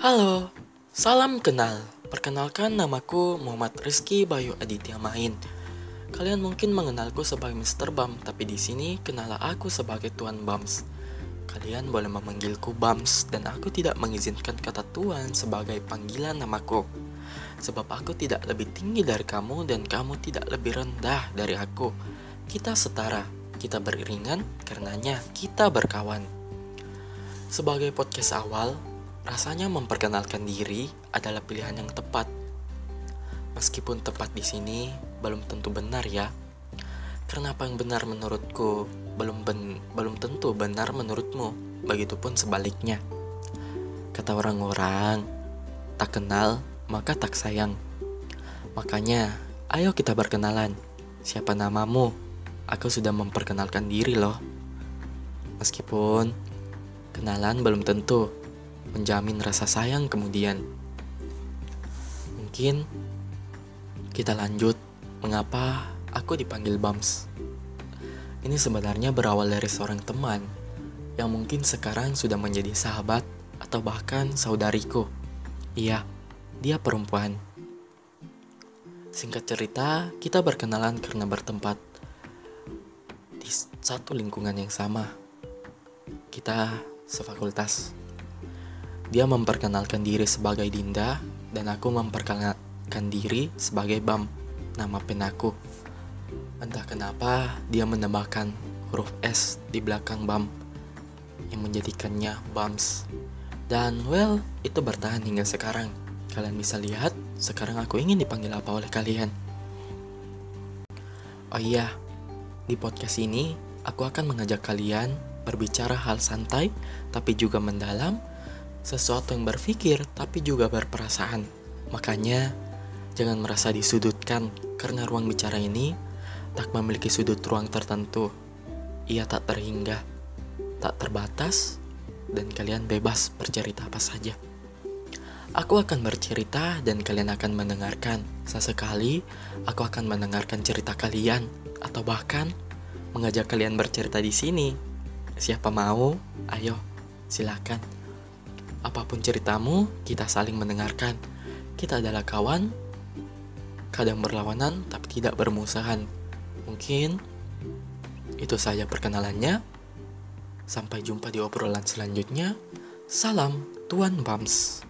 Halo, salam kenal. Perkenalkan namaku Muhammad Rizky Bayu Aditya Main. Kalian mungkin mengenalku sebagai Mr. Bam, tapi di sini kenal aku sebagai Tuan Bams. Kalian boleh memanggilku Bams dan aku tidak mengizinkan kata Tuan sebagai panggilan namaku. Sebab aku tidak lebih tinggi dari kamu dan kamu tidak lebih rendah dari aku. Kita setara, kita beriringan, karenanya kita berkawan. Sebagai podcast awal, rasanya memperkenalkan diri adalah pilihan yang tepat. Meskipun tepat di sini belum tentu benar ya. Karena apa yang benar menurutku belum ben, belum tentu benar menurutmu. Begitupun sebaliknya. Kata orang-orang, tak kenal maka tak sayang. Makanya, ayo kita berkenalan. Siapa namamu? Aku sudah memperkenalkan diri loh. Meskipun kenalan belum tentu menjamin rasa sayang kemudian. Mungkin kita lanjut mengapa aku dipanggil Bams. Ini sebenarnya berawal dari seorang teman yang mungkin sekarang sudah menjadi sahabat atau bahkan saudariku. Iya, dia perempuan. Singkat cerita, kita berkenalan karena bertempat di satu lingkungan yang sama. Kita sefakultas. Dia memperkenalkan diri sebagai Dinda dan aku memperkenalkan diri sebagai Bam, nama penaku. Entah kenapa dia menambahkan huruf S di belakang Bam yang menjadikannya Bams. Dan well, itu bertahan hingga sekarang. Kalian bisa lihat, sekarang aku ingin dipanggil apa oleh kalian. Oh iya, di podcast ini aku akan mengajak kalian berbicara hal santai tapi juga mendalam sesuatu yang berpikir tapi juga berperasaan. Makanya, jangan merasa disudutkan karena ruang bicara ini tak memiliki sudut ruang tertentu. Ia tak terhingga, tak terbatas, dan kalian bebas bercerita apa saja. Aku akan bercerita dan kalian akan mendengarkan. Sesekali, aku akan mendengarkan cerita kalian atau bahkan mengajak kalian bercerita di sini. Siapa mau? Ayo, silakan. Apa pun ceritamu, kita saling mendengarkan. Kita adalah kawan, kadang berlawanan tapi tidak bermusuhan. Mungkin itu saja perkenalannya. Sampai jumpa di obrolan selanjutnya. Salam Tuan Bams.